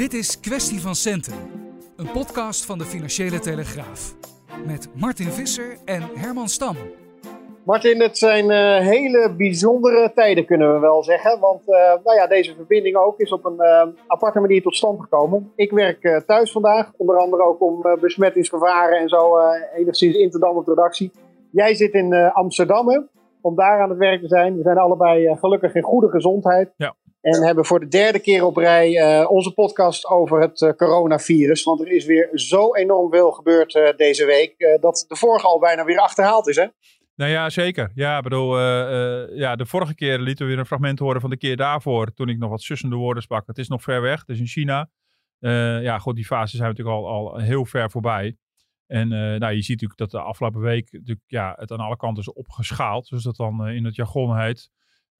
Dit is Kwestie van Centen, een podcast van de Financiële Telegraaf. Met Martin Visser en Herman Stam. Martin, het zijn uh, hele bijzondere tijden, kunnen we wel zeggen. Want uh, nou ja, deze verbinding ook is op een uh, aparte manier tot stand gekomen. Ik werk thuis vandaag, onder andere ook om besmettingsgevaren en zo enigszins in te dammen op de redactie. Jij zit in Amsterdam om daar aan het werk te zijn. We zijn allebei gelukkig in goede gezondheid. Ja. En hebben voor de derde keer op rij uh, onze podcast over het uh, coronavirus. Want er is weer zo enorm veel gebeurd uh, deze week. dat de vorige al bijna weer achterhaald is, hè? Nou ja, zeker. Ja, bedoel, ja, de vorige keer lieten we weer een fragment horen van de keer daarvoor. Toen ik nog wat sussende woorden sprak. Het is nog ver weg. Het is in China. ja, goed, die fase zijn natuurlijk al, al heel ver voorbij. En nou, je ziet natuurlijk dat de afgelopen week natuurlijk, ja, het aan alle kanten is opgeschaald. Zoals dat dan in het jargon heet.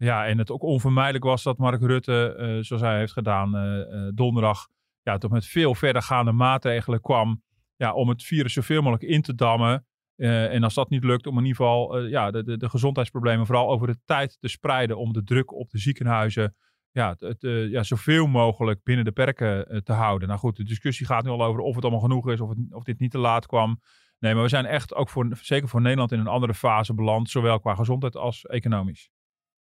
Ja, en het ook onvermijdelijk was dat Mark Rutte, uh, zoals hij heeft gedaan uh, donderdag, ja, toch met veel verdergaande maatregelen kwam ja, om het virus zoveel mogelijk in te dammen. en als dat niet lukt, om in ieder geval ja, de, de, de, gezondheidsproblemen vooral over de tijd te spreiden. Om de druk op de ziekenhuizen ja, het, ja, zoveel mogelijk binnen de perken te houden. Nou goed, de discussie gaat nu al over of het allemaal genoeg is, of, of dit niet te laat kwam. Nee, maar we zijn echt ook voor, zeker voor Nederland in een andere fase beland, zowel qua gezondheid als economisch.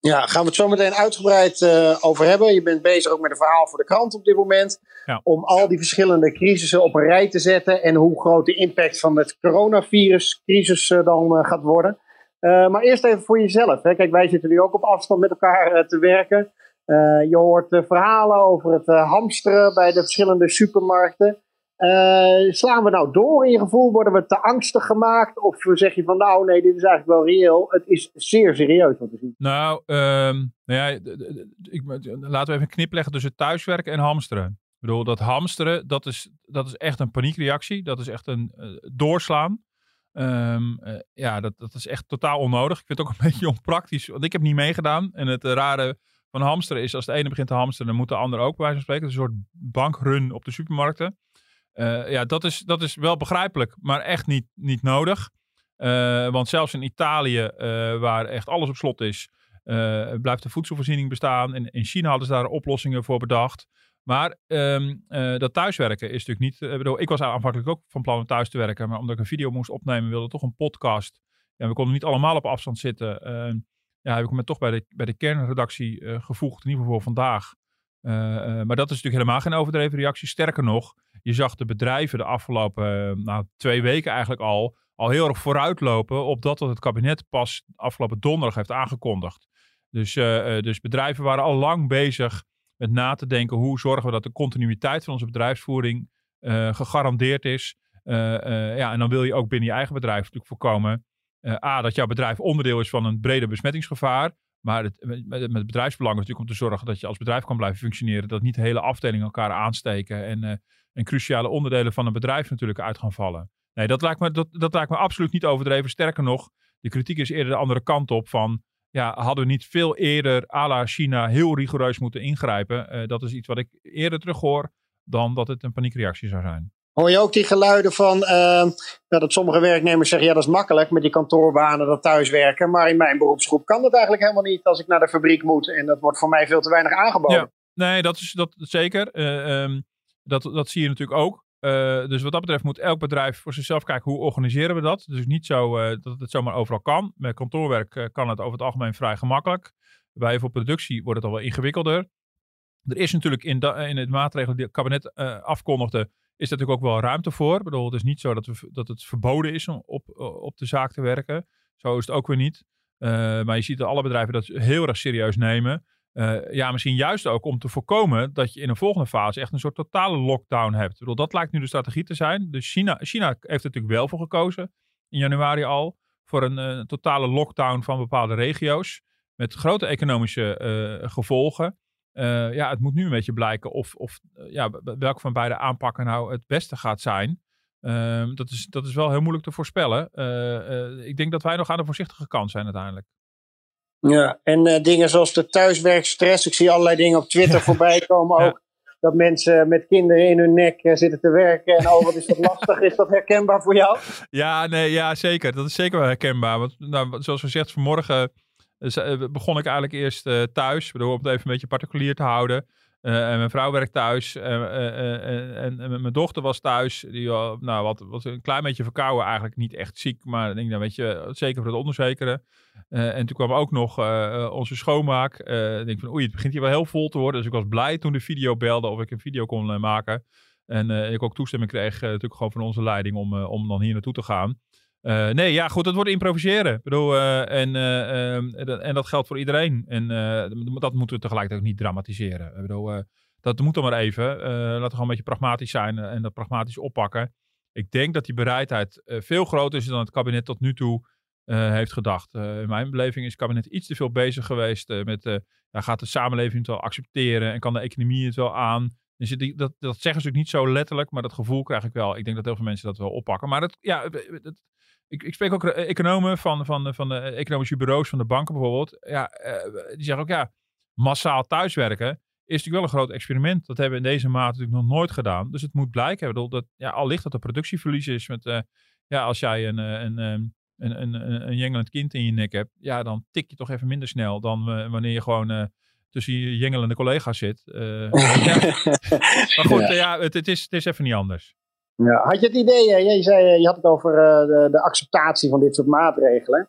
Ja, gaan we het zo meteen uitgebreid uh, over hebben. Je bent bezig ook met een verhaal voor de krant op dit moment. Ja. Om al die verschillende crisissen op een rij te zetten. En hoe groot de impact van het coronaviruscrisis uh, dan uh, gaat worden. maar eerst even voor jezelf. Hè. Kijk, wij zitten nu ook op afstand met elkaar te werken. je hoort verhalen over het hamsteren bij de verschillende supermarkten. Uh, slaan we nou door in je gevoel? Worden we te angstig gemaakt? Of zeg je van nou nee, dit is eigenlijk wel reëel. Het is zeer serieus wat we zien. Nou, um, nou ja, ik, laten we even een knip leggen tussen thuiswerken en hamsteren. Ik bedoel, dat hamsteren, dat is, dat is echt een paniekreactie. Dat is echt een uh, doorslaan. Um, uh, ja, dat, dat is echt totaal onnodig. Ik vind het ook een beetje onpraktisch, want ik heb niet meegedaan. En het rare van hamsteren is, als de ene begint te hamsteren, dan moet de ander ook bij wijze van spreken. Een soort bankrun op de supermarkten. Uh, ja, dat is, dat is wel begrijpelijk, maar echt niet, niet nodig. Uh, want zelfs in Italië, uh, waar echt alles op slot is, blijft de voedselvoorziening bestaan. En in China hadden ze daar oplossingen voor bedacht. Maar um, dat thuiswerken is natuurlijk niet. ik was aanvankelijk ook van plan om thuis te werken. Maar omdat ik een video moest opnemen, wilde toch een podcast. En we konden niet allemaal op afstand zitten. Ehm, ja, heb ik me toch bij de, bij de kernredactie gevoegd, in ieder geval voor vandaag. Maar dat is natuurlijk helemaal geen overdreven reactie. Sterker nog, je zag de bedrijven de afgelopen eh, nou, twee weken eigenlijk al, al heel erg vooruitlopen op dat wat het kabinet pas afgelopen donderdag heeft aangekondigd. Dus, dus bedrijven waren al lang bezig met na te denken hoe zorgen we dat de continuïteit van onze bedrijfsvoering gegarandeerd is. ja, en dan wil je ook binnen je eigen bedrijf natuurlijk voorkomen A, dat jouw bedrijf onderdeel is van een breder besmettingsgevaar. Maar het, met, met bedrijfsbelang is natuurlijk om te zorgen dat je als bedrijf kan blijven functioneren. Dat niet hele afdelingen elkaar aansteken. En en cruciale onderdelen van een bedrijf natuurlijk uit gaan vallen. Nee, dat lijkt me, dat, dat lijkt me absoluut niet overdreven. Sterker nog, de kritiek is eerder de andere kant op van... Ja, hadden we niet veel eerder à la China heel rigoureus moeten ingrijpen? Uh, dat is iets wat ik eerder terughoor dan dat het een paniekreactie zou zijn. Hoor je ook die geluiden van uh, dat sommige werknemers zeggen: ja, dat is makkelijk met die kantoorbanen, dat thuiswerken. Maar in mijn beroepsgroep kan dat eigenlijk helemaal niet als ik naar de fabriek moet. En dat wordt voor mij veel te weinig aangeboden. Nee, dat is dat zeker. Uh, um, dat, dat zie je natuurlijk ook. Uh, dus wat dat betreft moet elk bedrijf voor zichzelf kijken hoe organiseren we dat. Dus niet zo uh, dat het zomaar overal kan. Met kantoorwerk kan het over het algemeen vrij gemakkelijk. Bij voor productie wordt het al wel ingewikkelder. Er is natuurlijk in, in het maatregelen die het kabinet afkondigde, is natuurlijk ook wel ruimte voor. Bedoel, het is niet zo dat, we, dat het verboden is om op, op de zaak te werken. Zo is het ook weer niet. maar je ziet dat alle bedrijven dat heel erg serieus nemen. Uh, ja, misschien juist ook om te voorkomen dat je in een volgende fase echt een soort totale lockdown hebt. Ik bedoel, dat lijkt nu de strategie te zijn. Dus China, China heeft er natuurlijk wel voor gekozen, in januari al, voor een totale lockdown van bepaalde regio's. Met grote economische uh, gevolgen. ja, het moet nu een beetje blijken of, of ja, welke van beide aanpakken nou het beste gaat zijn. Ehm, dat, is, dat is wel heel moeilijk te voorspellen. ik denk dat wij nog aan de voorzichtige kant zijn uiteindelijk. Ja, en dingen zoals de thuiswerkstress. Ik zie allerlei dingen op Twitter voorbij komen ook. Dat mensen met kinderen in hun nek zitten te werken. En oh, wat is dat lastig. Is dat herkenbaar voor jou? Ja, nee, ja zeker. Dat is zeker wel herkenbaar. Want nou, zoals we gezegd, vanmorgen uh, begon ik eigenlijk eerst thuis. Bedoel, om het even een beetje particulier te houden. en mijn vrouw werkt thuis. en, mijn dochter was thuis. Die nou, wat, een klein beetje verkouden, eigenlijk niet echt ziek. Maar denk, nou, weet je, zeker voor het onzekere. en toen kwam ook nog onze schoonmaak. ik denk van, oei, het begint hier wel heel vol te worden. Dus ik was blij toen de video belde of ik een video kon maken. En ik ook toestemming kreeg natuurlijk gewoon van onze leiding om, om dan hier naartoe te gaan. Uh, nee, ja, goed, het wordt improviseren. Ik bedoel, uh, en, uh, en dat geldt voor iedereen. En dat moeten we tegelijkertijd ook niet dramatiseren. Ik bedoel, dat moet dan maar even. laten we gewoon een beetje pragmatisch zijn en dat pragmatisch oppakken. Ik denk dat die bereidheid veel groter is dan het kabinet tot nu toe heeft gedacht. in mijn beleving is het kabinet iets te veel bezig geweest met, ja, gaat de samenleving het wel accepteren en kan de economie het wel aan? Dus dat, dat zeggen ze natuurlijk niet zo letterlijk, maar dat gevoel krijg ik wel. Ik denk dat heel veel mensen dat wel oppakken. Maar dat, ja, het, ik, ik spreek ook economen van, van, van de economische bureaus van de banken bijvoorbeeld. Ja, uh, die zeggen ook ja, massaal thuiswerken is natuurlijk wel een groot experiment. Dat hebben we in deze mate natuurlijk nog nooit gedaan. Dus het moet blijken. Bedoel, dat, ja, al ligt dat er productieverlies is. Met, uh, ja, als jij een, eh, een, een, een, een, een jengelend kind in je nek hebt, ja, dan tik je toch even minder snel dan wanneer je gewoon uh, tussen je jengelende collega's zit. maar goed, ja. ja het, het, is, het is even niet anders. Ja. Had je het idee, eh, je, zei, eh, je had het over eh, de, de acceptatie van dit soort maatregelen.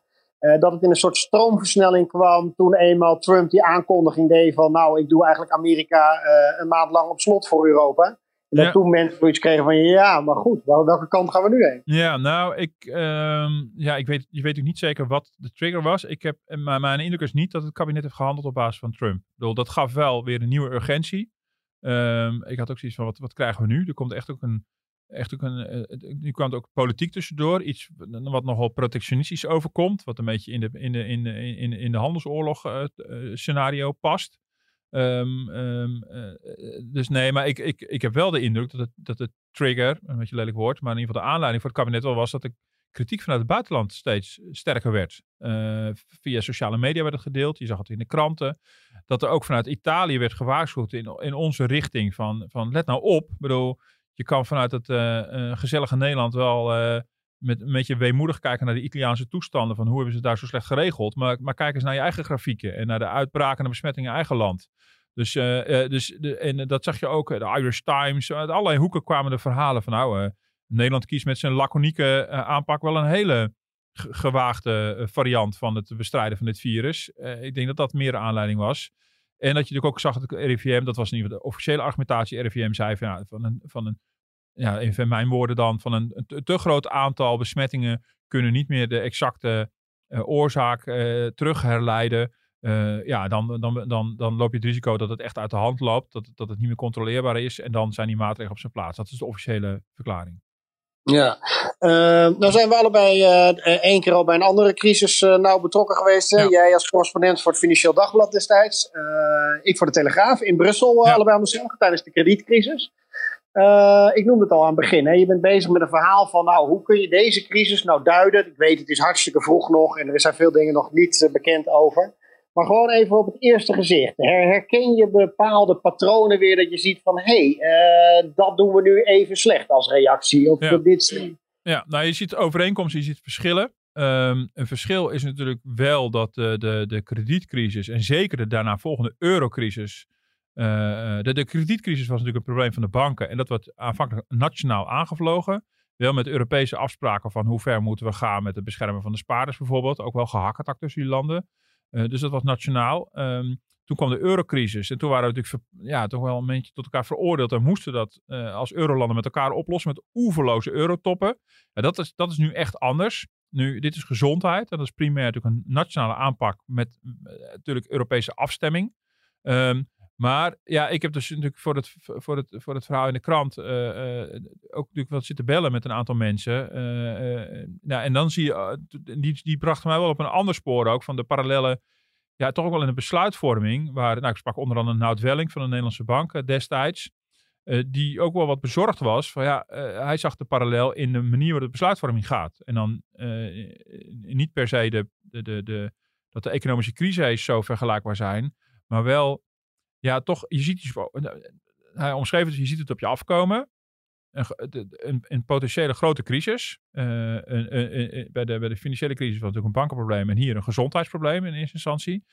dat het in een soort stroomversnelling kwam toen eenmaal Trump die aankondiging deed van nou, ik doe eigenlijk Amerika een maand lang op slot voor Europa. En dat toen mensen zoiets kregen van ja, maar goed, welke kant gaan we nu heen? Ja, nou, ik, ehm, ja, ik weet, je weet ook niet zeker wat de trigger was. Ik heb, maar mijn indruk is niet dat het kabinet heeft gehandeld op basis van Trump. Ik bedoel, dat gaf wel weer een nieuwe urgentie. Um, ik had ook zoiets van, wat, wat krijgen we nu? Er komt echt ook een echt ook een, eh, nu kwam er ook politiek tussendoor. Iets wat nogal protectionistisch overkomt. Wat een beetje in de, in de, in de, in, in de handelsoorlog uh, scenario past. Um, uh, dus nee, maar ik, ik, ik heb wel de indruk dat het, dat het trigger, een beetje lelijk woord, maar in ieder geval de aanleiding voor het kabinet wel was dat de kritiek vanuit het buitenland steeds sterker werd. Via sociale media werd het gedeeld, je zag het in de kranten. Dat er ook vanuit Italië werd gewaarschuwd in, in onze richting van, van let nou op. Ik bedoel, je kan vanuit het uh, gezellige Nederland wel uh, met een beetje weemoedig kijken naar de Italiaanse toestanden. Van hoe hebben ze daar zo slecht geregeld. Maar, maar kijk eens naar je eigen grafieken en naar de uitbraken en besmettingen in eigen land. Dus, dus de, en dat zag je ook, de Irish Times, uit allerlei hoeken kwamen de verhalen van nou, Nederland kiest met zijn laconieke aanpak wel een hele gewaagde variant van het bestrijden van dit virus. ik denk dat dat meer aanleiding was. En dat je natuurlijk ook zag dat RIVM, dat was in ieder geval de officiële argumentatie, RIVM zei van, ja, van, een, van een, in mijn woorden dan, van een, te, groot aantal besmettingen kunnen niet meer de exacte uh, oorzaak uh, terugherleiden. Uh, ja, dan, dan, dan, dan loop je het risico dat het echt uit de hand loopt, dat, dat het niet meer controleerbaar is. En dan zijn die maatregelen op zijn plaats. Dat is de officiële verklaring. Ja, uh, nou zijn we allebei uh, één keer al bij een andere crisis uh, nauw betrokken geweest. Jij als correspondent voor het Financieel Dagblad destijds. ik voor de Telegraaf in Brussel, ja. allebei aan dezelfde tijdens de kredietcrisis. ik noemde het al aan het begin. Hè. Je bent bezig met een verhaal van, nou, hoe kun je deze crisis nou duiden? Ik weet, het is hartstikke vroeg nog en er zijn veel dingen nog niet bekend over. Maar gewoon even op het eerste gezicht. Herken je bepaalde patronen weer dat je ziet van hé, hey, uh, dat doen we nu even slecht als reactie. Of ja. dit... ja, nou je ziet overeenkomsten, je ziet verschillen. Um, een verschil is natuurlijk wel dat de, de, de kredietcrisis en zeker de daarna volgende eurocrisis. Uh, de, de kredietcrisis was natuurlijk een probleem van de banken en dat werd aanvankelijk nationaal aangevlogen. Wel met Europese afspraken van hoe ver moeten we gaan met het beschermen van de spaarders bijvoorbeeld. Ook wel gehakketak tussen die landen. Uh, dus dat was nationaal. Um, toen kwam de eurocrisis. En toen waren we natuurlijk ja, toch wel een beetje tot elkaar veroordeeld. En moesten dat uh, als eurolanden met elkaar oplossen met oeverloze eurotoppen. Ja, dat, is, dat is nu echt anders. Nu, dit is gezondheid. Dat is primair natuurlijk een nationale aanpak met uh, natuurlijk Europese afstemming. Um, maar ja, ik heb dus natuurlijk voor het, voor het, voor het verhaal in de krant uh, uh, ook natuurlijk wat zitten bellen met een aantal mensen. Uh, nou, en dan zie je, die, die brachten mij wel op een ander spoor ook van de parallellen. Ja, toch ook wel in de besluitvorming. Waar, nou, ik sprak onder andere Nout Welling van de Nederlandse Bank destijds. die ook wel wat bezorgd was. Van, ja, hij zag de parallel in de manier waarop de besluitvorming gaat. En dan niet per se de, de, de, de, dat de economische crisis zo vergelijkbaar zijn. Maar wel ja, toch, je ziet, dus hij omschreef het, je ziet het op je afkomen. Een, een, een potentiële grote crisis. Uh, een, bij, de, bij de financiële crisis was natuurlijk een bankenprobleem en hier een gezondheidsprobleem in eerste instantie.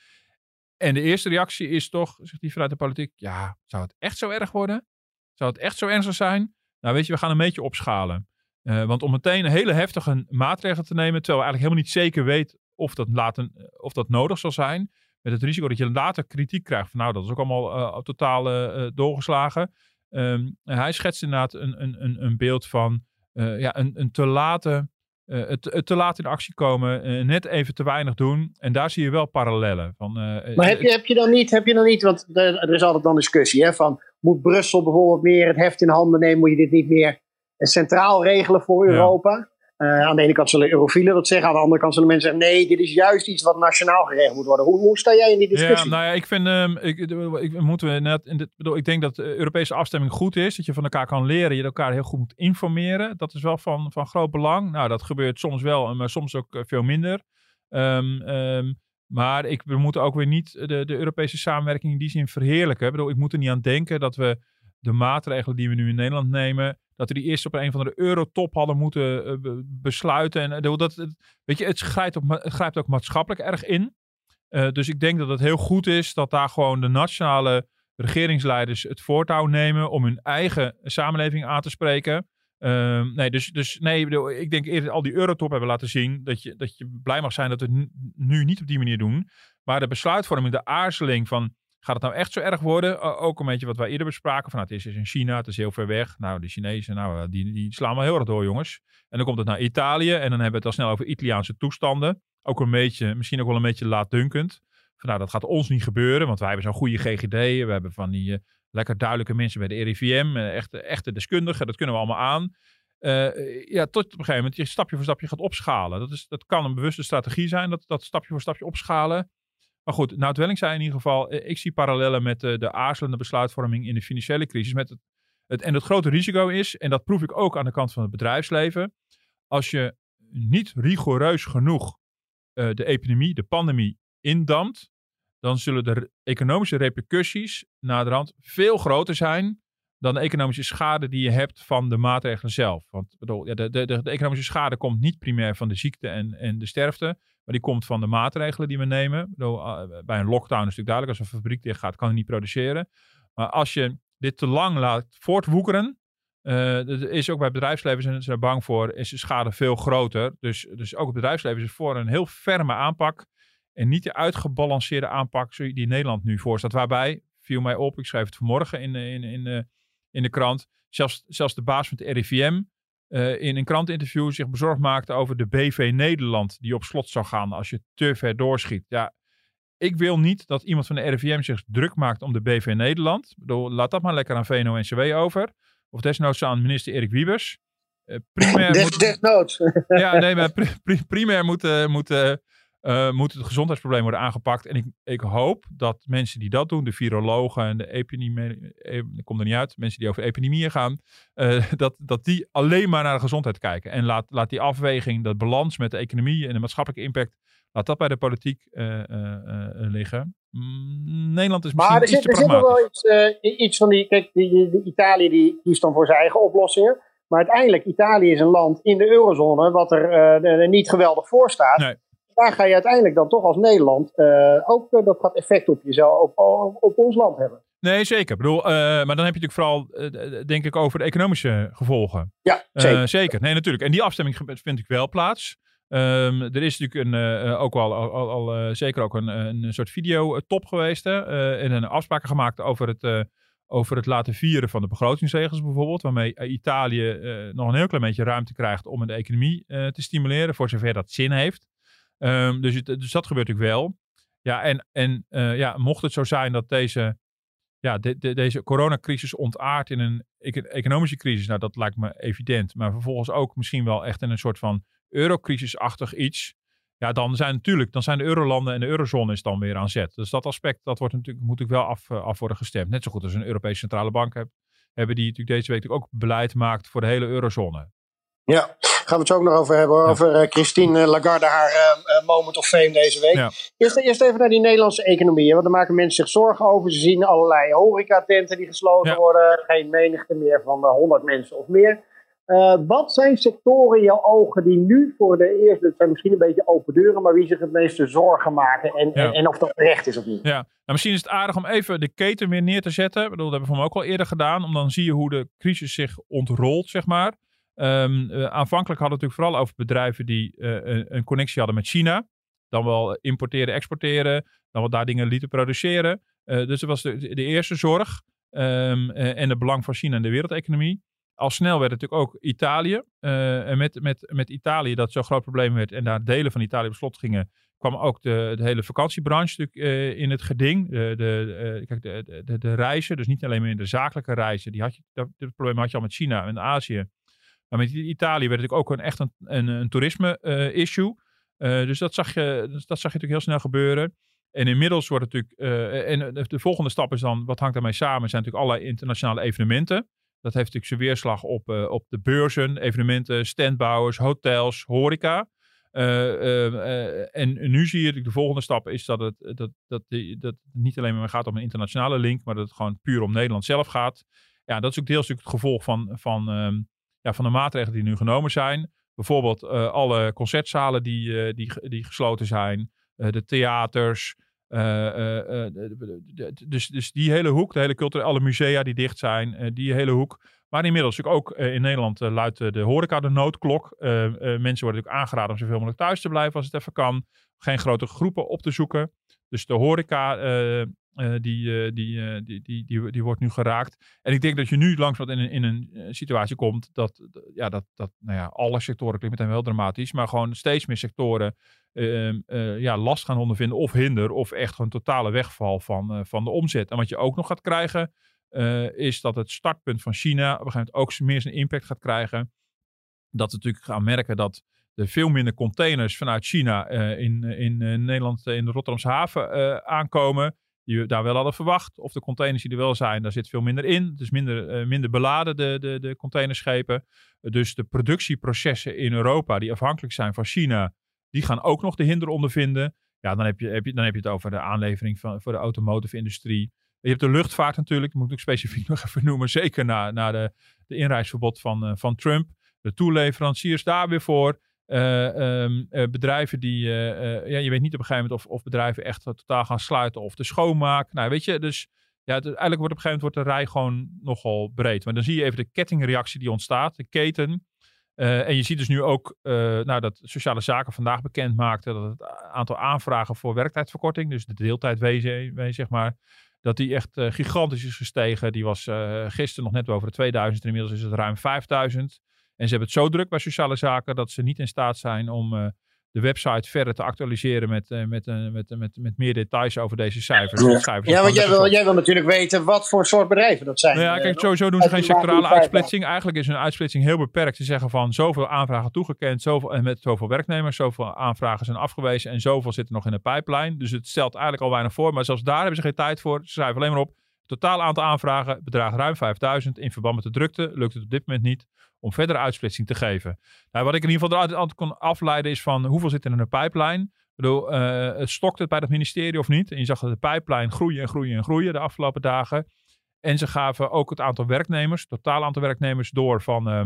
En de eerste reactie is toch, zegt hij vanuit de politiek, ja, zou het echt zo erg worden? Zou het echt zo ernstig zijn? Nou weet je, we gaan een beetje opschalen. Uh, want om meteen een hele heftige maatregel te nemen, terwijl we eigenlijk helemaal niet zeker weten of dat, laten, of dat nodig zal zijn, met het risico dat je later kritiek krijgt van nou, dat is ook allemaal uh, totaal uh, doorgeslagen. Um, hij schetst inderdaad een, een, een beeld van ja, een, een te late uh, het, het, te laat in actie komen, uh, net even te weinig doen. En daar zie je wel parallellen. Van, uh, maar heb je, heb, je dan niet, heb je dan niet, want er, is altijd dan discussie, hè, van moet Brussel bijvoorbeeld meer het heft in handen nemen, moet je dit niet meer centraal regelen voor Europa? Uh, aan de ene kant zullen eurofielen dat zeggen, aan de andere kant zullen mensen zeggen: nee, dit is juist iets wat nationaal geregeld moet worden. Hoe, hoe sta jij in die discussie? Ja, nou ja, ik vind, um, ik, ik, moeten we net in dit, bedoel, ik denk dat de Europese afstemming goed is, dat je van elkaar kan leren, je elkaar heel goed moet informeren. Dat is wel van, van groot belang. Nou, dat gebeurt soms wel, maar soms ook eh, veel minder. Um, um, maar ik, we moeten ook weer niet de, de Europese samenwerking in die zin verheerlijken. Ik bedoel, ik moet er niet aan denken dat we de maatregelen die we nu in Nederland nemen, dat we die eerst op een van de eurotop hadden moeten uh, besluiten. En uh, dat, weet je, het grijpt, het grijpt ook maatschappelijk erg in. Uh, dus ik denk dat het heel goed is dat daar gewoon de nationale regeringsleiders het voortouw nemen om hun eigen samenleving aan te spreken. Ehm, nee, dus, dus nee, ik denk eerder al die eurotop hebben laten zien dat je, dat je blij mag zijn dat we het nu niet op die manier doen. Maar de besluitvorming, de aarzeling van Gaat het nou echt zo erg worden? ook een beetje wat wij eerder bespraken. Van, nou, het is in China, het is heel ver weg. Nou, de Chinezen, nou, eh, die, die slaan wel heel erg door, jongens. En dan komt het naar Italië. En dan hebben we het al snel over Italiaanse toestanden. Ook een beetje, misschien ook wel een beetje laatdunkend. Van, nou, dat gaat ons niet gebeuren. Want wij hebben zo'n goede GGD. We hebben van die uh, lekker duidelijke mensen bij de RIVM. Uh, echte, deskundigen. Dat kunnen we allemaal aan. Ja, tot op een gegeven moment je stapje voor stapje gaat opschalen. Dat, is, dat kan een bewuste strategie zijn, dat, dat stapje voor stapje opschalen. Maar goed, nou Welling zei in ieder geval, eh, ik zie parallellen met de, de aarzelende besluitvorming in de financiële crisis. Met het, en het grote risico is, en dat proef ik ook aan de kant van het bedrijfsleven, als je niet rigoureus genoeg uh, de epidemie, de pandemie indampt, dan zullen de economische repercussies naar de rand veel groter zijn dan de economische schade die je hebt van de maatregelen zelf. Want bedoel, ja, de, de, de, economische schade komt niet primair van de ziekte en, en de sterfte, maar die komt van de maatregelen die we nemen. Bedoel, ah, bij een lockdown is het natuurlijk duidelijk, als een fabriek dicht gaat, kan het niet produceren. Maar als je dit te lang laat voortwoekeren, uh, is ook bij bedrijfsleven zijn ze bang voor, is de schade veel groter. Dus, dus ook het bedrijfsleven is voor een heel ferme aanpak en niet de uitgebalanceerde aanpak die Nederland nu voorstaat. Waarbij, viel mij op, ik schreef het vanmorgen in, in, in, in in de krant. Zelfs, zelfs de baas van het RIVM uh, in een krantinterview zich bezorgd maakte over de BV Nederland die op slot zou gaan als je te ver doorschiet. Ja, ik wil niet dat iemand van de RIVM zich druk maakt om de BV Nederland. Bedoel, laat dat maar lekker aan VNO-NCW over. Of desnoods aan minister Erik Wiebers. Uh, primair Des, moet, desnoods. Ja, nee, maar primair moet, uh, moet uh, moet het gezondheidsprobleem worden aangepakt. En ik, ik hoop dat mensen die dat doen, de virologen en de epidemie, eh, ik kom er niet uit, mensen die over epidemieën gaan, uh, dat, dat die alleen maar naar de gezondheid kijken. En laat, laat die afweging, dat balans met de economie en de maatschappelijke impact, laat dat bij de politiek uh, liggen. Mm, Nederland is misschien maar er zit, er zit wel iets, iets van die, kijk, die, die, die Italië die kiest dan voor zijn eigen oplossingen. Maar uiteindelijk, Italië is een land in de eurozone wat er niet geweldig voor staat. Nee daar ga je uiteindelijk dan toch als Nederland uh, ook uh, dat gaat effect op jezelf, op, op, ons land hebben. Nee, zeker. Ik bedoel, uh, maar dan heb je natuurlijk vooral, denk ik, over de economische gevolgen. Ja, zeker. zeker. Nee, natuurlijk. En die afstemming vind ik wel plaats. Um, er is natuurlijk een, ook al, al zeker ook een, een soort videotop geweest. Hè, en een afspraken gemaakt over het, over het laten vieren van de begrotingsregels bijvoorbeeld. Waarmee Italië nog een heel klein beetje ruimte krijgt om de economie te stimuleren. Voor zover dat zin heeft. Um, dus, dus, dat gebeurt natuurlijk wel. Ja, en, en uh, ja, mocht het zo zijn dat deze, ja, de, de, deze coronacrisis ontaart in een economische crisis, nou dat lijkt me evident, maar vervolgens ook misschien wel echt in een soort van eurocrisisachtig iets, ja, dan zijn natuurlijk, dan zijn de eurolanden en de eurozone is dan weer aan zet. Dus dat aspect, dat wordt natuurlijk, moet ik wel af, uh, af worden gestemd. Net zo goed als een Europese centrale bank hebt, hebben die natuurlijk deze week ook beleid maakt voor de hele eurozone. Ja, gaan we het zo ook nog over hebben. Over uh, Christine Lagarde, haar uh, moment of fame deze week. Ja. Eerst, eerst even naar die Nederlandse economie. Want daar maken mensen zich zorgen over. Ze zien allerlei horecatenten die gesloten worden. Geen menigte meer van 100 mensen of meer. Uh, wat zijn sectoren in jouw ogen die nu voor de eerste, het zijn misschien een beetje open deuren, maar wie zich het meeste zorgen maken en, en, en, of dat terecht is of niet? Ja, nou, misschien is het aardig om even de keten weer neer te zetten. Ik bedoel, dat hebben we ook al eerder gedaan, om dan zie je hoe de crisis zich ontrolt, zeg maar. Um, uh, aanvankelijk hadden we natuurlijk vooral over bedrijven die uh, een, een, connectie hadden met China. Dan wel importeren, exporteren, dan wel daar dingen lieten produceren. dus dat was de, de eerste zorg. Um, en het belang van China in de wereldeconomie al snel werd het natuurlijk ook Italië. En met, met, met Italië dat zo'n groot probleem werd en daar delen van Italië op slot gingen, kwam ook de, de hele vakantiebranche natuurlijk in het geding. De, de, kijk, de, de, de, reizen, dus niet alleen in de zakelijke reizen. Die had je, dat, dit probleem had je al met China en Azië. Maar met Italië werd natuurlijk ook een, echt een, een, toerisme-issue. dus dat zag, je, dat zag je natuurlijk heel snel gebeuren. En inmiddels wordt het natuurlijk. en de volgende stap is dan, wat hangt daarmee samen, zijn natuurlijk allerlei internationale evenementen. Dat heeft natuurlijk zijn weerslag op, op de beurzen, evenementen, standbouwers, hotels, horeca. En nu zie je de volgende stap is dat het, dat, dat, dat niet alleen maar gaat om een internationale link, maar dat het gewoon puur om Nederland zelf gaat. Ja, dat is ook deels natuurlijk het gevolg van, van, ehm, ja, van de maatregelen die nu genomen zijn. Bijvoorbeeld alle concertzalen die, die, die gesloten zijn, de theaters, dus, dus die hele hoek, de hele culturele, alle musea die dicht zijn, die hele hoek. Maar inmiddels ook in Nederland luidt de horeca de noodklok. mensen worden natuurlijk aangeraden om zoveel mogelijk thuis te blijven als het even kan. Geen grote groepen op te zoeken. Dus de horeca die, die, die, die, die, die, wordt nu geraakt. En ik denk dat je nu langzaam in een, in een situatie komt dat, ja, dat, dat nou ja, alle sectoren klinkt meteen wel dramatisch, maar gewoon steeds meer sectoren Ehm, eh, ja, last gaan ondervinden of hinder of echt gewoon totale wegval van, van de omzet. En wat je ook nog gaat krijgen eh, is dat het startpunt van China op een gegeven moment ook meer zijn impact gaat krijgen. Dat we natuurlijk gaan merken dat er veel minder containers vanuit China in, in Nederland, in de Rotterdamse haven aankomen. Die we daar wel hadden verwacht. Of de containers die er wel zijn, daar zit veel minder in. Dus minder, minder beladen, de, de, de containerschepen. dus de productieprocessen in Europa, die afhankelijk zijn van China, die gaan ook nog de hinder ondervinden. Ja, dan heb je, heb je, dan heb je het over de aanlevering van, voor de automotive industrie. Je hebt de luchtvaart natuurlijk, moet ik specifiek nog even noemen. Zeker na, na de, de inreisverbod van, van Trump. De toeleveranciers daar weer voor. Uh, um, uh, bedrijven die, ja, je weet niet op een gegeven moment of, of bedrijven echt totaal gaan sluiten of de schoonmaak. Nou, weet je, dus ja, eigenlijk wordt op een gegeven moment wordt de rij gewoon nogal breed. Maar dan zie je even de kettingreactie die ontstaat, de keten. En je ziet dus nu ook nou, dat Sociale Zaken vandaag bekend maakte dat het aantal aanvragen voor werktijdverkorting, dus de deeltijd-WC, zeg maar, dat die echt gigantisch is gestegen. Die was gisteren nog net boven de 2000, inmiddels is het ruim 5000. En ze hebben het zo druk bij Sociale Zaken dat ze niet in staat zijn om de website verder te actualiseren met, uh, met, uh, met, met, met meer details over deze cijfers. Ja, ja want jij wil, jij wil natuurlijk weten wat voor soort bedrijven dat zijn. Nou ja, kijk, sowieso doen ze geen sectorale uitsplitsing. Eigenlijk is hun uitsplitsing heel beperkt. Ze zeggen van zoveel aanvragen toegekend, zoveel, en met zoveel werknemers, zoveel aanvragen zijn afgewezen en zoveel zitten nog in de pipeline. Dus het stelt eigenlijk al weinig voor. Maar zelfs daar hebben ze geen tijd voor. Ze schrijven alleen maar op. Totaal aantal aanvragen bedraagt ruim 5000. In verband met de drukte lukt het op dit moment niet om verdere uitsplitsing te geven. Nou, wat ik in ieder geval eruit kon afleiden is van hoeveel zit er in een pipeline. Ik bedoel, uh, stokt het bij het ministerie of niet? En je zag de pipeline groeien en groeien en groeien de afgelopen dagen. En ze gaven ook het aantal werknemers, totaal aantal werknemers, door van, uh,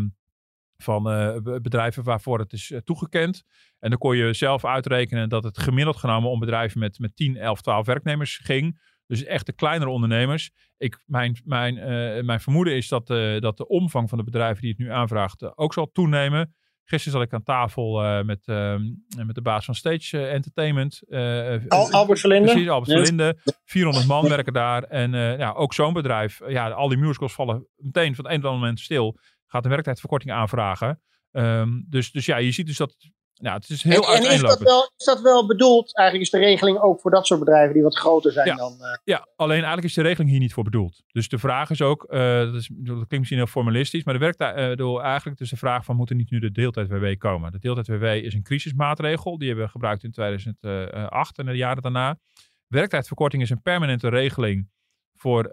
van uh, bedrijven waarvoor het is toegekend. En dan kon je zelf uitrekenen dat het gemiddeld genomen om bedrijven met, met 10, 11, 12 werknemers ging. Dus echt de kleinere ondernemers. Ik, mijn, mijn, uh, mijn vermoeden is dat, uh, dat de omvang van de bedrijven die het nu aanvraagt uh, ook zal toenemen. Gisteren zat ik aan tafel met, ehm, met de baas van Stage Entertainment. Al, Albert Verlinde. Precies, Albert Verlinde. 400 man werken daar. En ja, ook zo'n bedrijf. Ja, al die musicals vallen meteen van het een moment stil. Gaat een werktijdverkorting aanvragen. Um, dus, dus ja, je ziet dus dat ja, het is heel en, en is, dat wel, is dat wel bedoeld? Eigenlijk is de regeling ook voor dat soort bedrijven die wat groter zijn ja. dan... Uh... Ja, alleen eigenlijk is de regeling hier niet voor bedoeld. Dus de vraag is ook, uh, dat, is, dat klinkt misschien heel formalistisch, maar de werkt uh, door eigenlijk dus de vraag van moet er niet nu de deeltijd-WW komen? De deeltijd-WW is een crisismaatregel, die hebben we gebruikt in 2008 en de jaren daarna. Werktijdverkorting is een permanente regeling voor,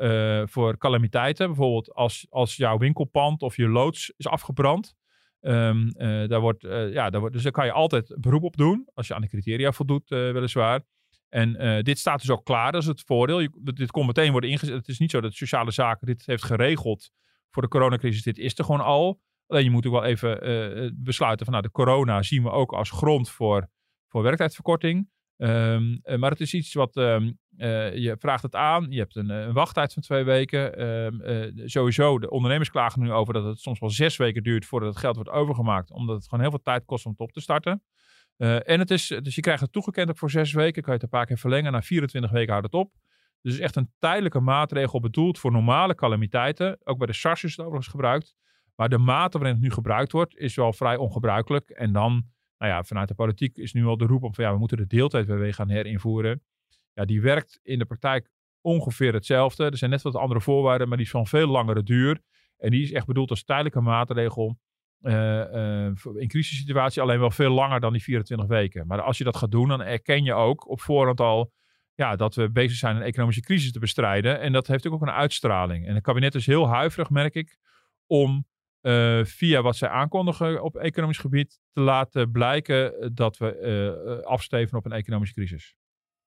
voor calamiteiten. Bijvoorbeeld als, als jouw winkelpand of je loods is afgebrand Um, uh, daar wordt, uh, ja, daar wordt, dus daar kan je altijd beroep op doen, als je aan de criteria voldoet, uh, weliswaar. En dit staat dus ook klaar, dat is het voordeel. Dit kon meteen worden ingezet. Het is niet zo dat sociale zaken dit heeft geregeld voor de coronacrisis. Dit is er gewoon al. Alleen je moet ook wel even besluiten van nou, de corona zien we ook als grond voor, voor werktijdverkorting. Ehm, maar het is iets wat ehm, je vraagt het aan. Je hebt een, een wachttijd van twee weken. Ehm, sowieso, de ondernemers klagen nu over dat het soms wel zes weken duurt voordat het geld wordt overgemaakt. Omdat het gewoon heel veel tijd kost om het op te starten. en het is, dus je krijgt het toegekend ook voor zes weken. Kan je het een paar keer verlengen. Na 24 weken houdt het op. Dus is echt een tijdelijke maatregel bedoeld voor normale calamiteiten. Ook bij de SARS is het overigens gebruikt. Maar de mate waarin het nu gebruikt wordt, is wel vrij ongebruikelijk. En dan, nou ja, vanuit de politiek is nu al de roep om van ja, we moeten de deeltijd-WW gaan herinvoeren. Ja, die werkt in de praktijk ongeveer hetzelfde. Er zijn net wat andere voorwaarden, maar die is van veel langere duur. En die is echt bedoeld als tijdelijke maatregel. Uh, in crisissituatie alleen wel veel langer dan die 24 weken. Maar als je dat gaat doen, dan erken je ook op voorhand al ja, dat we bezig zijn een economische crisis te bestrijden. En dat heeft ook een uitstraling. En het kabinet is heel huiverig, merk ik, om uh, via wat zij aankondigen op economisch gebied te laten blijken dat we uh, afsteven op een economische crisis.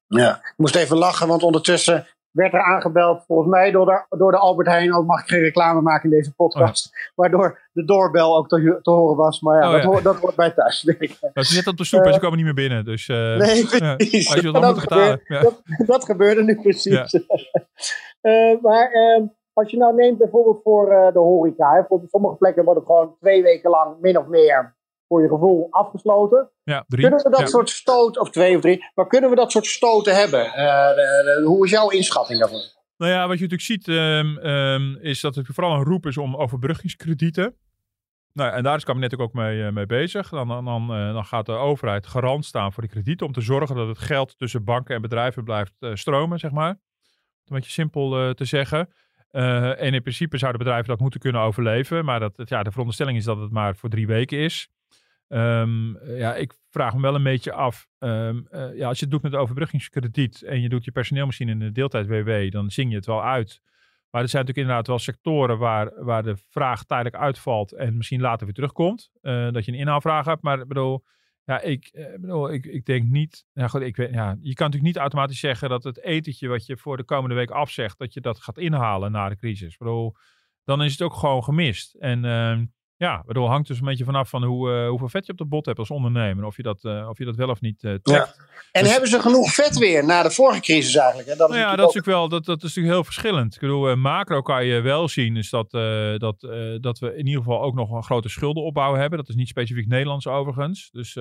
Ja, ik moest even lachen, want ondertussen werd er aangebeld, volgens mij door de, door de Albert Heijn. Ook mag ik geen reclame maken in deze podcast. Oh Waardoor de doorbel ook te, te horen was. Maar ja, oh dat, Hoort, dat hoort bij thuis. Maar ze zitten op de stoep uh, en ze komen niet meer binnen. Dus, uh, nee, precies. als je dat, dat, gebeurde, dat, dat, gebeurde nu precies. uh, maar ehm, als je nou neemt bijvoorbeeld voor de horeca. Hè, voor sommige plekken wordt het gewoon twee weken lang min of meer voor je gevoel afgesloten. Ja, drie. Kunnen we dat soort stoot, of twee of drie, maar kunnen we dat soort stoten hebben? Uh, hoe is jouw inschatting daarvan? Nou ja, wat je natuurlijk ziet um, um, is dat het vooral een roep is om overbruggingskredieten. Nou, en daar is het kabinet ook mee, uh, mee bezig. Dan, dan, dan, uh, dan, gaat de overheid garant staan voor die kredieten om te zorgen dat het geld tussen banken en bedrijven blijft stromen, zeg maar. Een beetje simpel te zeggen. En in principe zouden bedrijven dat moeten kunnen overleven. Maar dat, ja, de veronderstelling is dat het maar voor drie weken is. Um, ja, ik vraag me wel een beetje af. Um, uh, ja, als je het doet met overbruggingskrediet en je doet je personeel misschien in de deeltijd WW, dan zing je het wel uit. Maar er zijn natuurlijk inderdaad wel sectoren waar, waar de vraag tijdelijk uitvalt en misschien later weer terugkomt. Uh, dat je een inhaalvraag hebt. Maar ik bedoel, ja, ik, uh, bedoel, ik, ik denk niet. Ja, goed, ik weet, ja, je kan natuurlijk niet automatisch zeggen dat het etentje wat je voor de komende week afzegt, dat je dat gaat inhalen na de crisis. Ik bedoel, dan is het ook gewoon gemist. En ehm, ja, bedoel, hangt dus een beetje vanaf van hoe, uh, hoeveel vet je op de bot hebt als ondernemer. Of je dat, uh, of je dat wel of niet uh, trekt. Ja. En dus- hebben ze genoeg vet weer na de vorige crisis eigenlijk? Hè? Dat is nou ja, dat is natuurlijk wel dat, dat is natuurlijk heel verschillend. Ik bedoel, macro kan je wel zien is dat, dat, dat we in ieder geval ook nog een grote schuldenopbouw hebben. Dat is niet specifiek Nederlands overigens. Dus,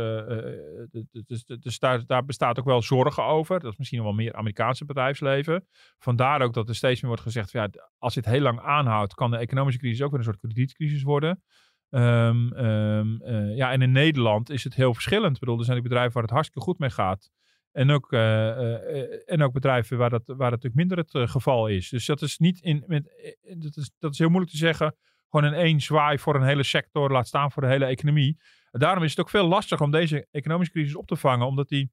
dus, dus daar, daar bestaat ook wel zorgen over. Dat is misschien wel meer Amerikaanse bedrijfsleven. Vandaar ook dat er steeds meer wordt gezegd, ja, als dit heel lang aanhoudt, kan de economische crisis ook weer een soort kredietcrisis worden. Um, um, uh, ja, en in Nederland is het heel verschillend. Ik bedoel, er zijn bedrijven waar het hartstikke goed mee gaat. En ook, uh, uh, en ook bedrijven waar dat, waar het natuurlijk minder het geval is. Dus dat is niet in. Met, dat, is, dat is heel moeilijk te zeggen. Gewoon in één zwaai voor een hele sector, laat staan voor de hele economie. Daarom is het ook veel lastiger om deze economische crisis op te vangen, omdat, die,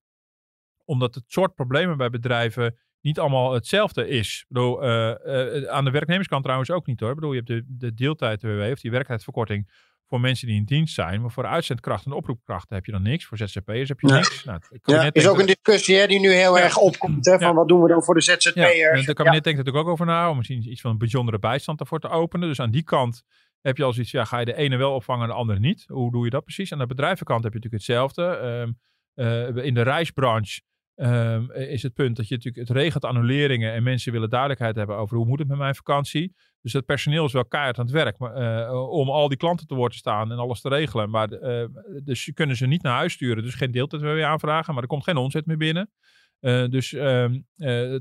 omdat het soort problemen bij bedrijven niet allemaal hetzelfde is. Ik bedoel, aan de werknemerskant trouwens ook niet hoor. Ik bedoel, je hebt de, de deeltijd-WW of die werktijdsverkorting voor mensen die in dienst zijn. Maar voor uitzendkracht en oproepkrachten heb je dan niks. Voor ZZP'ers heb je niks. Nou, ja, is ook een discussie hè, die nu heel erg opkomt. Hè, van wat doen we dan voor de ZZP'ers? Ja, de kabinet denkt natuurlijk ook over na. Om misschien iets van een bijzondere bijstand ervoor te openen. Dus aan die kant heb je als iets. Ja, ga je de ene wel opvangen en de andere niet. Hoe doe je dat precies? Aan de bedrijvenkant heb je natuurlijk hetzelfde. Um, uh, in de reisbranche um, is het punt dat je natuurlijk, het regent annuleringen en mensen willen duidelijkheid hebben over hoe moet het met mijn vakantie. Dus het personeel is wel keihard aan het werk maar, uh, om al die klanten te woord te staan en alles te regelen. Maar uh, dus kunnen ze niet naar huis sturen, dus geen deeltijd weer aanvragen, maar er komt geen omzet meer binnen. Uh, dus ehm,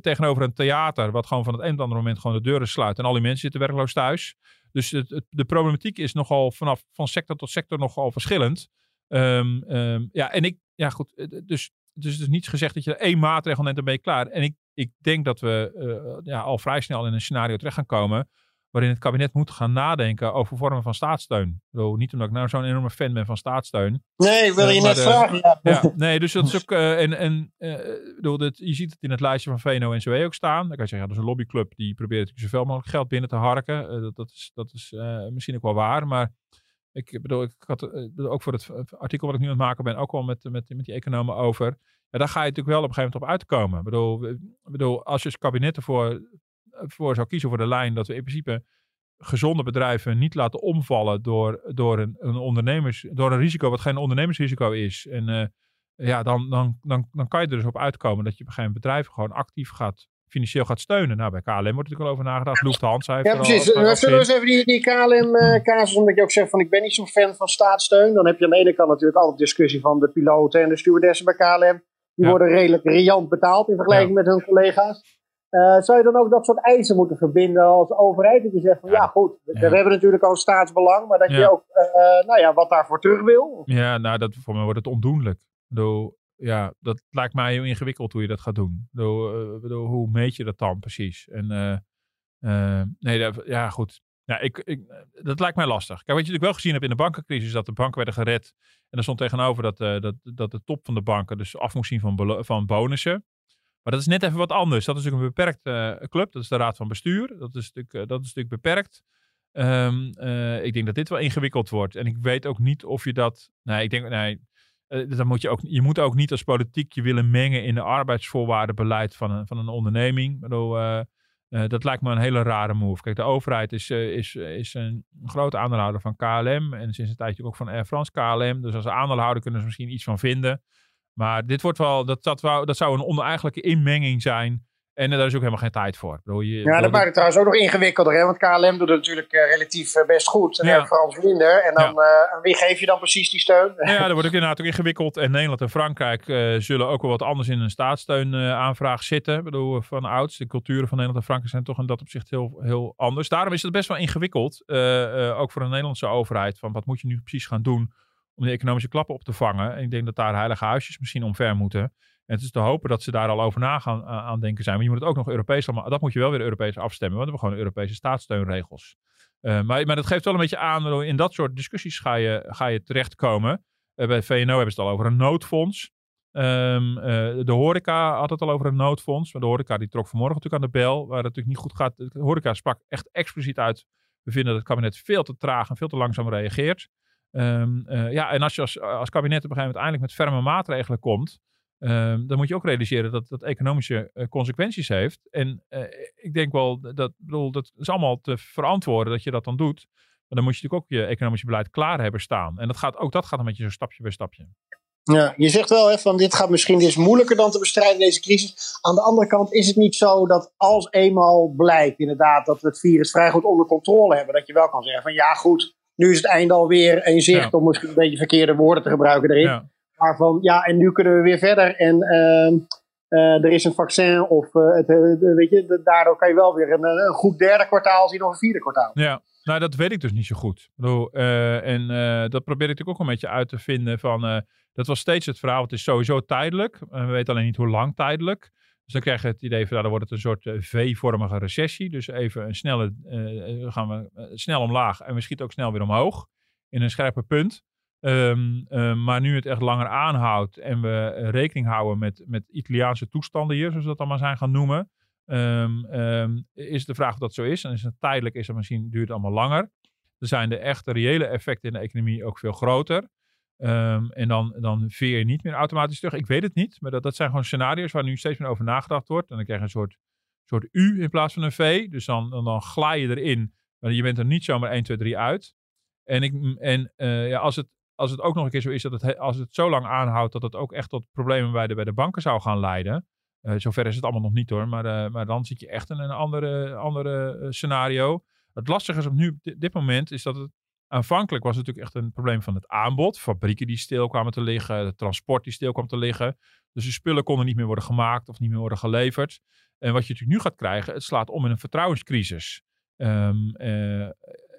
tegenover een theater, wat gewoon van het een op andere moment gewoon de deuren sluit en al die mensen zitten werkloos thuis. Dus het, de problematiek is nogal vanaf van sector tot sector nogal verschillend. Um, ja, en ik, ja goed, dus dus het is niet gezegd dat je één maatregel neemt en ben je klaar. En ik, ik denk dat we uh, ja, al vrij snel in een scenario terecht gaan komen waarin het kabinet moet gaan nadenken over vormen van staatssteun. Bedoel, niet omdat ik nou zo'n enorme fan ben van staatssteun. Nee, wil je uh, net vragen. Ja. ja. nee, dus dat is ook. Uh, en en bedoel, dat, je ziet het in het lijstje van VNO-NCW ook staan. Dan kan je zeggen, ja, dat is een lobbyclub die probeert natuurlijk zoveel mogelijk geld binnen te harken. dat, dat is, dat is misschien ook wel waar, maar ik bedoel, ik had uh, ook voor het artikel wat ik nu aan het maken ben, ook al met, met, met die economen over. Ja, daar ga je natuurlijk wel op een gegeven moment op uitkomen. Ik bedoel, bedoel als je als kabinet ervoor voor zou kiezen voor de lijn dat we in principe gezonde bedrijven niet laten omvallen door, door, een, een ondernemers, door een risico wat geen ondernemersrisico is. En ja, dan, dan, dan, dan kan je er dus op uitkomen dat je op een bedrijf gewoon actief gaat, financieel gaat steunen. Nou, bij KLM wordt natuurlijk al over nagedacht. Lufthansa heeft Ja, precies. Zullen we eens even die, die KLM-casus, omdat je ook zegt van ik ben niet zo'n fan van staatssteun. Dan heb je aan de ene kant natuurlijk altijd discussie van de piloten en de stewardessen bij KLM. Die Ja. worden redelijk riant betaald in vergelijking met hun collega's. Eh, zou je dan ook dat soort eisen moeten verbinden als overheid? Dat je zegt van ja, Ja. goed, we, Ja. hebben natuurlijk al staatsbelang, maar dat je ook eh, nou ja, wat daarvoor terug wil. Ja, nou, dat, voor mij wordt het ondoenlijk. Ik bedoel, ja, dat lijkt mij heel ingewikkeld hoe je dat gaat doen. Eh, bedoel, hoe meet je dat dan precies? En eh, eh, nee, ja, goed. Ik, ik, dat lijkt mij lastig. Kijk, wat je natuurlijk wel gezien hebt in de bankencrisis, dat de banken werden gered. En er stond tegenover dat, dat, dat de top van de banken dus af moest zien van, van bonussen. Maar dat is net even wat anders. Dat is natuurlijk een beperkte club. Dat is de raad van bestuur. Dat is natuurlijk, dat is natuurlijk beperkt. Ehm, eh, ik denk dat dit wel ingewikkeld wordt. En ik weet ook niet of je dat. Nee, ik denk. Nee, eh, dan moet je, ook, je moet ook niet als politiek je willen mengen in de arbeidsvoorwaardenbeleid van een, van een onderneming. Ik bedoel, eh, eh, dat lijkt me een hele rare move. Kijk, de overheid is, is, is een grote aandeelhouder van KLM. En sinds een tijdje ook van Air France KLM. Dus als aandeelhouder kunnen ze misschien iets van vinden. Maar dit wordt wel, dat, dat, wou- dat zou een oneigenlijke inmenging zijn. En eh, daar is ook helemaal geen tijd voor. Bedoel, je, Ja, dat maakt het trouwens ook nog ingewikkelder, hè? want KLM doet het natuurlijk eh, relatief eh, best goed en Ja. Air France minder. En dan, aan wie geef je dan precies die steun? Ja, dat wordt ook inderdaad ook ingewikkeld. En Nederland en Frankrijk zullen ook wel wat anders in een staatssteunaanvraag zitten. Ik bedoel, van ouds, de culturen van Nederland en Frankrijk zijn toch in dat opzicht heel, heel anders. Daarom is het best wel ingewikkeld, ook voor de Nederlandse overheid, van wat moet je nu precies gaan doen om de economische klappen op te vangen. En ik denk dat daar heilige huisjes misschien omver moeten. En het is te hopen dat ze daar al over na gaan aan aan denken zijn. Maar je moet het ook nog Europees allemaal, dat moet je wel weer Europees afstemmen, want we hebben gewoon Europese staatssteunregels. Eh, maar, maar dat geeft wel een beetje aan, in dat soort discussies ga je, ga je terechtkomen. Eh, bij VNO hebben ze het al over een noodfonds. Ehm, eh, de horeca had het al over een noodfonds. Maar de horeca die trok vanmorgen natuurlijk aan de bel. Waar het natuurlijk niet goed gaat. De horeca sprak echt expliciet uit. We vinden dat het kabinet veel te traag en veel te langzaam reageert. Ehm, eh, ja, en als je als, als kabinet op een gegeven moment eindelijk met ferme maatregelen komt. Ehm, dan moet je ook realiseren dat dat economische eh, consequenties heeft. En eh, ik denk wel, dat, bedoel, dat is allemaal te verantwoorden dat je dat dan doet. Maar dan moet je natuurlijk ook je economische beleid klaar hebben staan. En dat gaat, ook dat gaat een beetje zo stapje bij stapje. Ja, je zegt wel hè, van dit gaat misschien dit is moeilijker dan te bestrijden, deze crisis. Aan de andere kant is het niet zo dat als eenmaal blijkt inderdaad dat we het virus vrij goed onder controle hebben, dat je wel kan zeggen van ja goed, nu is het einde alweer in zicht, Ja. om misschien een beetje verkeerde woorden te gebruiken erin. Ja. Maar van ja, en nu kunnen we weer verder en ehm, eh, er is een vaccin of eh, het, eh, weet je, daardoor kan je wel weer een, een goed derde kwartaal zien of een vierde kwartaal. Ja, nou dat weet ik dus niet zo goed. En dat probeer ik natuurlijk ook een beetje uit te vinden van, dat was steeds het verhaal, het is sowieso tijdelijk. We weten alleen niet hoe lang tijdelijk. Dus dan krijg je het idee van, nou, dan wordt het een soort V-vormige recessie. Dus even een snelle, gaan we snel omlaag en we schieten ook snel weer omhoog. In een scherpe punt. Ehm, eh, maar nu het echt langer aanhoudt en we eh, rekening houden met, met Italiaanse toestanden hier, zoals we dat allemaal zijn gaan noemen. ehm, ehm, is de vraag of dat zo is. En is het tijdelijk, is het misschien duurt het allemaal langer. Dan zijn de echte reële effecten in de economie ook veel groter. Ehm, en dan, dan veer je niet meer automatisch terug. Ik weet het niet, maar dat, dat zijn gewoon scenario's waar nu steeds meer over nagedacht wordt. En dan krijg je een soort, soort U in plaats van een V. Dus dan, dan, dan glij je erin, maar je bent er niet zomaar 1, 2, 3 uit. En, ik, en eh, ja, als, het, als het ook nog een keer zo is dat het, he- als het zo lang aanhoudt, dat het ook echt tot problemen bij de, bij de banken zou gaan leiden. Eh, zover is het allemaal nog niet hoor, maar, eh, maar dan zit je echt in een andere, andere eh, scenario. Het lastige is op nu, dit, moment, is dat het aanvankelijk was natuurlijk echt een probleem van het aanbod. Fabrieken die stil kwamen te liggen, het transport die stil kwam te liggen. Dus de spullen konden niet meer worden gemaakt of niet meer worden geleverd. En wat je natuurlijk nu gaat krijgen, het slaat om in een vertrouwenscrisis. Ehm, eh,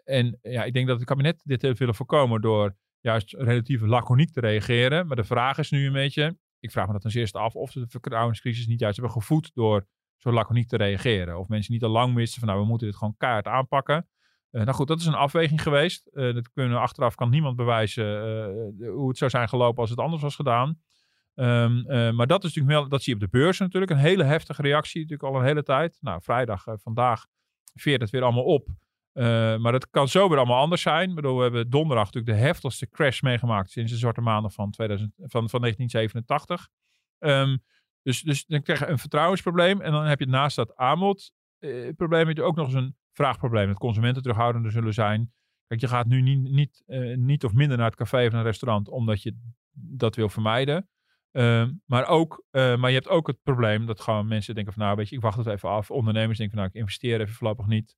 en ja, ik denk dat het kabinet dit heeft willen voorkomen door juist relatief laconiek te reageren. Maar de vraag is nu een beetje, ik vraag me dat ten eerste af, of ze de vertrouwenscrisis niet juist hebben gevoed door zo laconiek te reageren. Of mensen niet al lang wisten van nou, we moeten dit gewoon keihard aanpakken. Eh, nou goed, dat is een afweging geweest. Eh, dat kunnen achteraf kan niemand bewijzen eh, hoe het zou zijn gelopen als het anders was gedaan. Ehm, eh, maar dat is natuurlijk wel, dat zie je op de beurs natuurlijk. Een hele heftige reactie, natuurlijk al een hele tijd. Nou, vrijdag, vandaag veert het weer allemaal op. Eh, maar het kan zo weer allemaal anders zijn. We hebben donderdag natuurlijk de heftigste crash meegemaakt sinds de zwarte maanden van, 2000, van, van 1987. Ehm, dus, dus dan krijg je een vertrouwensprobleem. En dan heb je naast dat aanbodprobleem heb je ook nog eens een vraagprobleem. Dat consumenten terughoudender zullen zijn. Kijk, je gaat nu niet, niet, eh, niet of minder naar het café of naar een restaurant omdat je dat wil vermijden. Ehm, maar, ook, eh, maar je hebt ook het probleem dat gewoon mensen denken van nou weet je, ik wacht het even af. Ondernemers denken van nou ik investeer even voorlopig niet.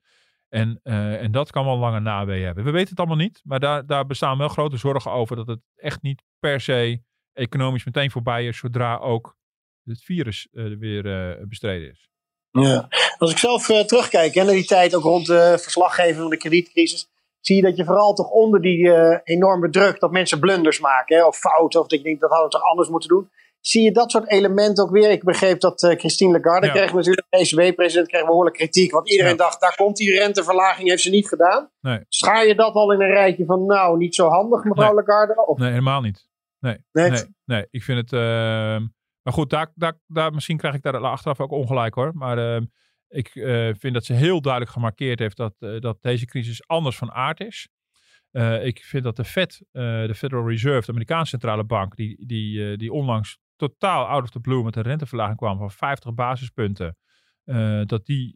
En, eh, en dat kan wel lange naweeën hebben. We weten het allemaal niet, maar daar, daar bestaan wel grote zorgen over dat het echt niet per se economisch meteen voorbij is zodra ook het virus weer bestreden is. Ja. Als ik zelf terugkijk naar die tijd ook rond de verslaggeving van de kredietcrisis, zie je dat je vooral toch onder die enorme druk dat mensen blunders maken hè, of fouten of dat je denkt dat hadden we toch anders moeten doen. Zie je dat soort elementen ook weer? Ik begreep dat uh, Christine Lagarde ja. kreeg natuurlijk, de ECB-president kreeg behoorlijk kritiek. Want iedereen dacht, daar komt die renteverlaging, heeft ze niet gedaan. Nee. Schaar je dat al in een rijtje van, nou, niet zo handig mevrouw nee. Lagarde? Of? Nee, helemaal niet. Nee, nee, nee, nee. ik vind het... Uh, maar goed, daar, daar, daar, misschien krijg ik daar achteraf ook ongelijk hoor. Maar ehm, ik uh, vind dat ze heel duidelijk gemarkeerd heeft dat, uh, dat deze crisis anders van aard is. Uh, ik vind dat de Fed, de Federal Reserve, de Amerikaanse centrale bank, die, die, die onlangs totaal out of the blue met een renteverlaging kwam van 50 basispunten. dat die,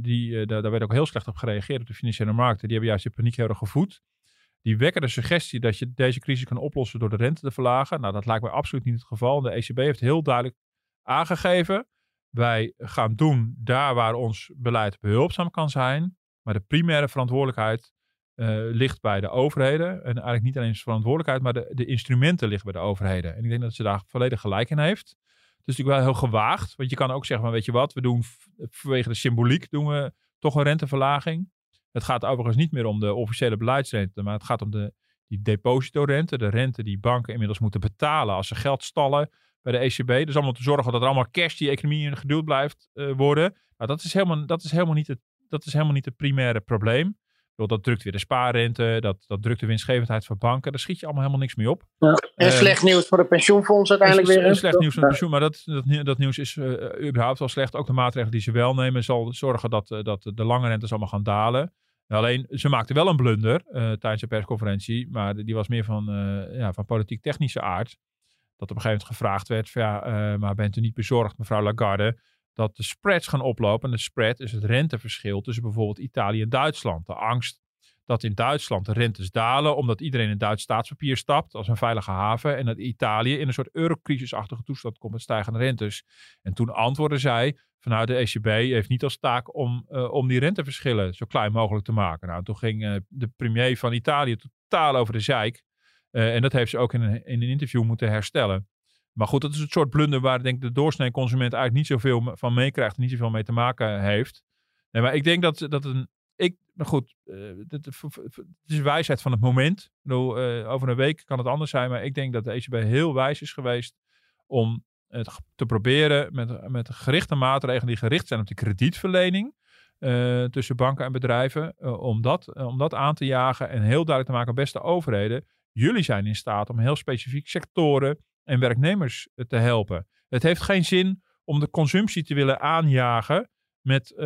die daar, daar werd ook heel slecht op gereageerd op de financiële markten. Die hebben juist de paniek heel erg gevoed. Die wekken de suggestie dat je deze crisis kan oplossen door de rente te verlagen. Nou, dat lijkt mij absoluut niet het geval. De ECB heeft heel duidelijk aangegeven wij gaan doen daar waar ons beleid behulpzaam kan zijn. Maar de primaire verantwoordelijkheid ligt bij de overheden. En eigenlijk niet alleen verantwoordelijkheid, maar de, de instrumenten liggen bij de overheden. En ik denk dat ze daar volledig gelijk in heeft. Het is natuurlijk wel heel gewaagd. Want je kan ook zeggen, van, weet je wat, we doen vanwege de symboliek doen we toch een renteverlaging. Het gaat overigens niet meer om de officiële beleidsrente, maar het gaat om de, die depositorente. De rente die banken inmiddels moeten betalen als ze geld stallen bij de ECB. Dus allemaal te zorgen dat er allemaal cash die economie in geduld blijft uh, worden. Nou, dat is, helemaal, dat, is helemaal niet het, dat is helemaal niet het primaire probleem. Dat drukt weer de spaarrente, dat, dat drukt de winstgevendheid van banken. Daar schiet je allemaal helemaal niks mee op. Ja. En uh, slecht nieuws voor de pensioenfonds uiteindelijk is, weer. Is slecht nieuws voor de pensioen, maar dat, dat, dat nieuws is uh, überhaupt wel slecht. Ook de maatregelen die ze wel nemen, zal zorgen dat, uh, dat de lange rentes allemaal gaan dalen. Alleen, ze maakten wel een blunder tijdens de persconferentie, maar die was meer van, ja, van politiek-technische aard dat op een gegeven moment gevraagd werd: van, ja, maar bent u niet bezorgd, mevrouw Lagarde, dat de spreads gaan oplopen? En de spread is het renteverschil tussen bijvoorbeeld Italië en Duitsland. De angst dat in Duitsland de rentes dalen, omdat iedereen in Duits staatspapier stapt als een veilige haven. En dat Italië in een soort eurocrisisachtige toestand komt met stijgende rentes. En toen antwoordde zij vanuit de ECB heeft niet als taak om, uh, om die renteverschillen zo klein mogelijk te maken. Nou, toen ging uh, de premier van Italië totaal over de zeik. Uh, en dat heeft ze ook in een, in een interview moeten herstellen. Maar goed, dat is het soort blunder waar denk ik, de doorsnee consument eigenlijk niet zoveel van meekrijgt. Niet zoveel mee te maken heeft. Nee, maar ik denk dat, dat een. Ik, goed, uh, het, is wijsheid van het moment. Bedoel, uh, over een week kan het anders zijn. Maar ik denk dat de ECB heel wijs is geweest om het te proberen met, met gerichte maatregelen die gericht zijn op de kredietverlening. Uh, tussen banken en bedrijven. om, dat, om dat aan te jagen en heel duidelijk te maken, beste overheden Jullie zijn in staat om heel specifiek sectoren en werknemers eh, te helpen. Het heeft geen zin om de consumptie te willen aanjagen met, uh,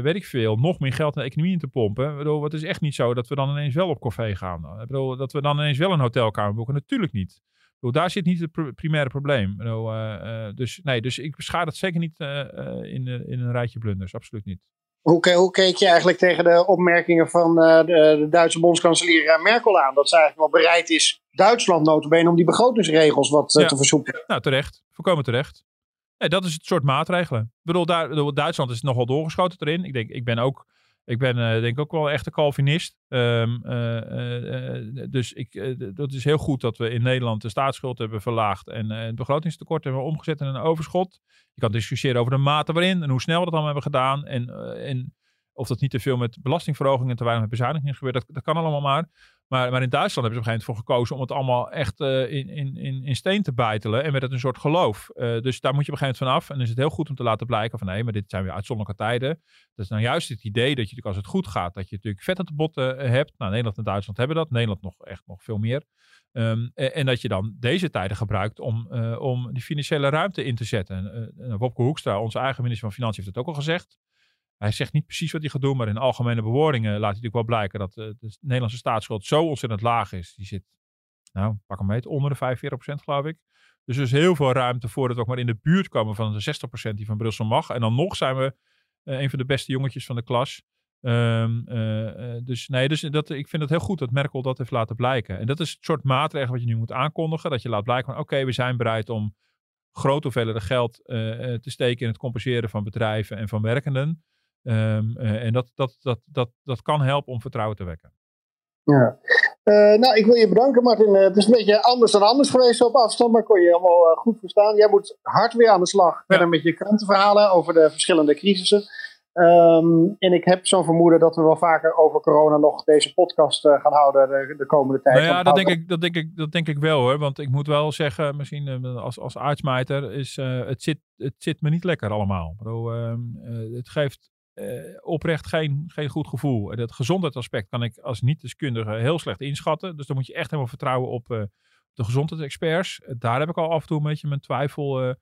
weet ik veel, nog meer geld naar de economie in te pompen. Ik bedoel, het is echt niet zo dat we dan ineens wel op café gaan. Ik bedoel, dat we dan ineens wel een hotelkamer boeken. Natuurlijk niet. Ik daar zit niet het primaire probleem. Uh, dus, nee, dus ik beschaar dat zeker niet in, in een rijtje blunders. Absoluut niet. Hoe, hoe, keek je eigenlijk tegen de opmerkingen van uh, de, de, Duitse bondskanselier uh, Merkel aan? Dat ze eigenlijk wel bereid is, Duitsland notabene, om die begrotingsregels wat ja. te versoepelen. Nou, terecht. Voorkomen terecht. Nee, dat is het soort maatregelen. Ik bedoel, daar, Duitsland is nogal doorgeschoten erin. Ik denk, ik ben ook, ik ben denk ik ook wel een Calvinist. Um, dus ik, dat is heel goed dat we in Nederland de staatsschuld hebben verlaagd en het begrotingstekort hebben omgezet in een overschot. Je kan discussiëren over de mate waarin en hoe snel we dat allemaal hebben gedaan. En, en of dat niet te veel met belastingverhoging en te weinig met bezuinigingen gebeurt. Dat, dat kan allemaal maar. Maar. Maar in Duitsland hebben ze op een gegeven moment voor gekozen om het allemaal echt uh, in, in, in steen te bijtelen. En werd het een soort geloof. Uh, dus daar moet je op een gegeven moment vanaf. En dan is het heel goed om te laten blijken van nee, maar dit zijn weer uitzonderlijke tijden. Dat is nou juist het idee dat je als het goed gaat, dat je natuurlijk vet aan de botten hebt. Nou, Nederland en Duitsland hebben dat. Nederland nog echt nog veel meer. Um, en, en, dat je dan deze tijden gebruikt om, om die financiële ruimte in te zetten. Uh, Wopke Hoekstra, onze eigen minister van Financiën, heeft het ook al gezegd. Hij zegt niet precies wat hij gaat doen, maar in algemene bewoordingen laat hij natuurlijk wel blijken dat uh, de Nederlandse staatsschuld zo ontzettend laag is. Die zit, nou, pak hem mee, onder de 45% geloof ik. Dus er is heel veel ruimte voordat we ook maar in de buurt komen van de 60% die van Brussel mag. En dan nog zijn we een van de beste jongetjes van de klas. Ehm, dus nee, dus dat, ik vind het heel goed dat Merkel dat heeft laten blijken. En dat is het soort maatregel wat je nu moet aankondigen. Dat je laat blijken van oké, we zijn bereid om grote hoeveelheden geld te steken in het compenseren van bedrijven en van werkenden. Ehm, en dat, dat, dat, dat, dat kan helpen om vertrouwen te wekken. Ja. Uh, nou, ik wil je bedanken, Martin. Uh, het is een beetje anders dan anders geweest op afstand, maar kon je allemaal uh, goed verstaan. Jij moet hard weer aan de slag verder met je krantenverhalen over de verschillende crisissen. Um, en ik heb zo'n vermoeden dat we wel vaker over corona nog deze podcast gaan houden de, de, komende tijd. Nou ja, dat denk, ik, dat, denk ik, dat denk ik wel hoor. Want ik moet wel zeggen, misschien als, als artsmijter, is, het, zit, het zit me niet lekker allemaal. Ehm, het geeft uh, oprecht geen, geen goed gevoel. En dat gezondheidsaspect kan ik als niet-deskundige heel slecht inschatten. Dus dan moet je echt helemaal vertrouwen op uh, de gezondheidsexperts. Uh, daar heb ik al af en toe een beetje mijn twijfel.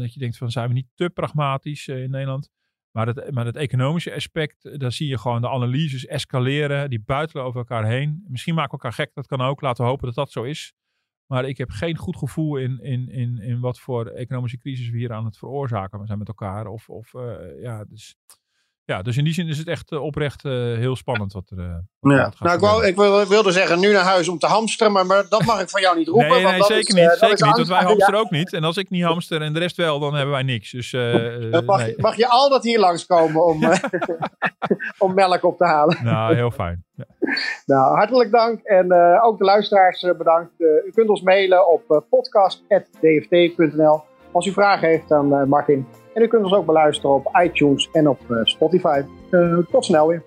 dat je denkt van zijn we niet te pragmatisch in Nederland. Maar het, maar het economische aspect, daar zie je gewoon de analyses escaleren. Die buitelen over elkaar heen. Misschien maken we elkaar gek, dat kan ook. Laten we hopen dat dat zo is. Maar ik heb geen goed gevoel in, in, in, in wat voor economische crisis we hier aan het veroorzaken zijn met elkaar. Of, of ja, dus ja, dus in die zin is het echt uh, oprecht uh, heel spannend wat er. Uh, ja. Nou, ik, wou, ik wilde zeggen nu naar huis om te hamsteren, maar, maar dat mag ik van jou niet roepen. Nee, nee zeker is, niet. zeker niet, want wij hamsteren ook niet. En als ik niet hamster en de rest wel, dan hebben wij niks. Dus, mag, nee. mag, je al dat hier langskomen om, om melk op te halen? Nou, heel fijn. Ja. Nou, hartelijk dank. En ook de luisteraars bedankt. u kunt ons mailen op podcast.dft.nl als u vragen heeft aan Martin. En u kunt ons ook beluisteren op iTunes en op Spotify. tot snel weer.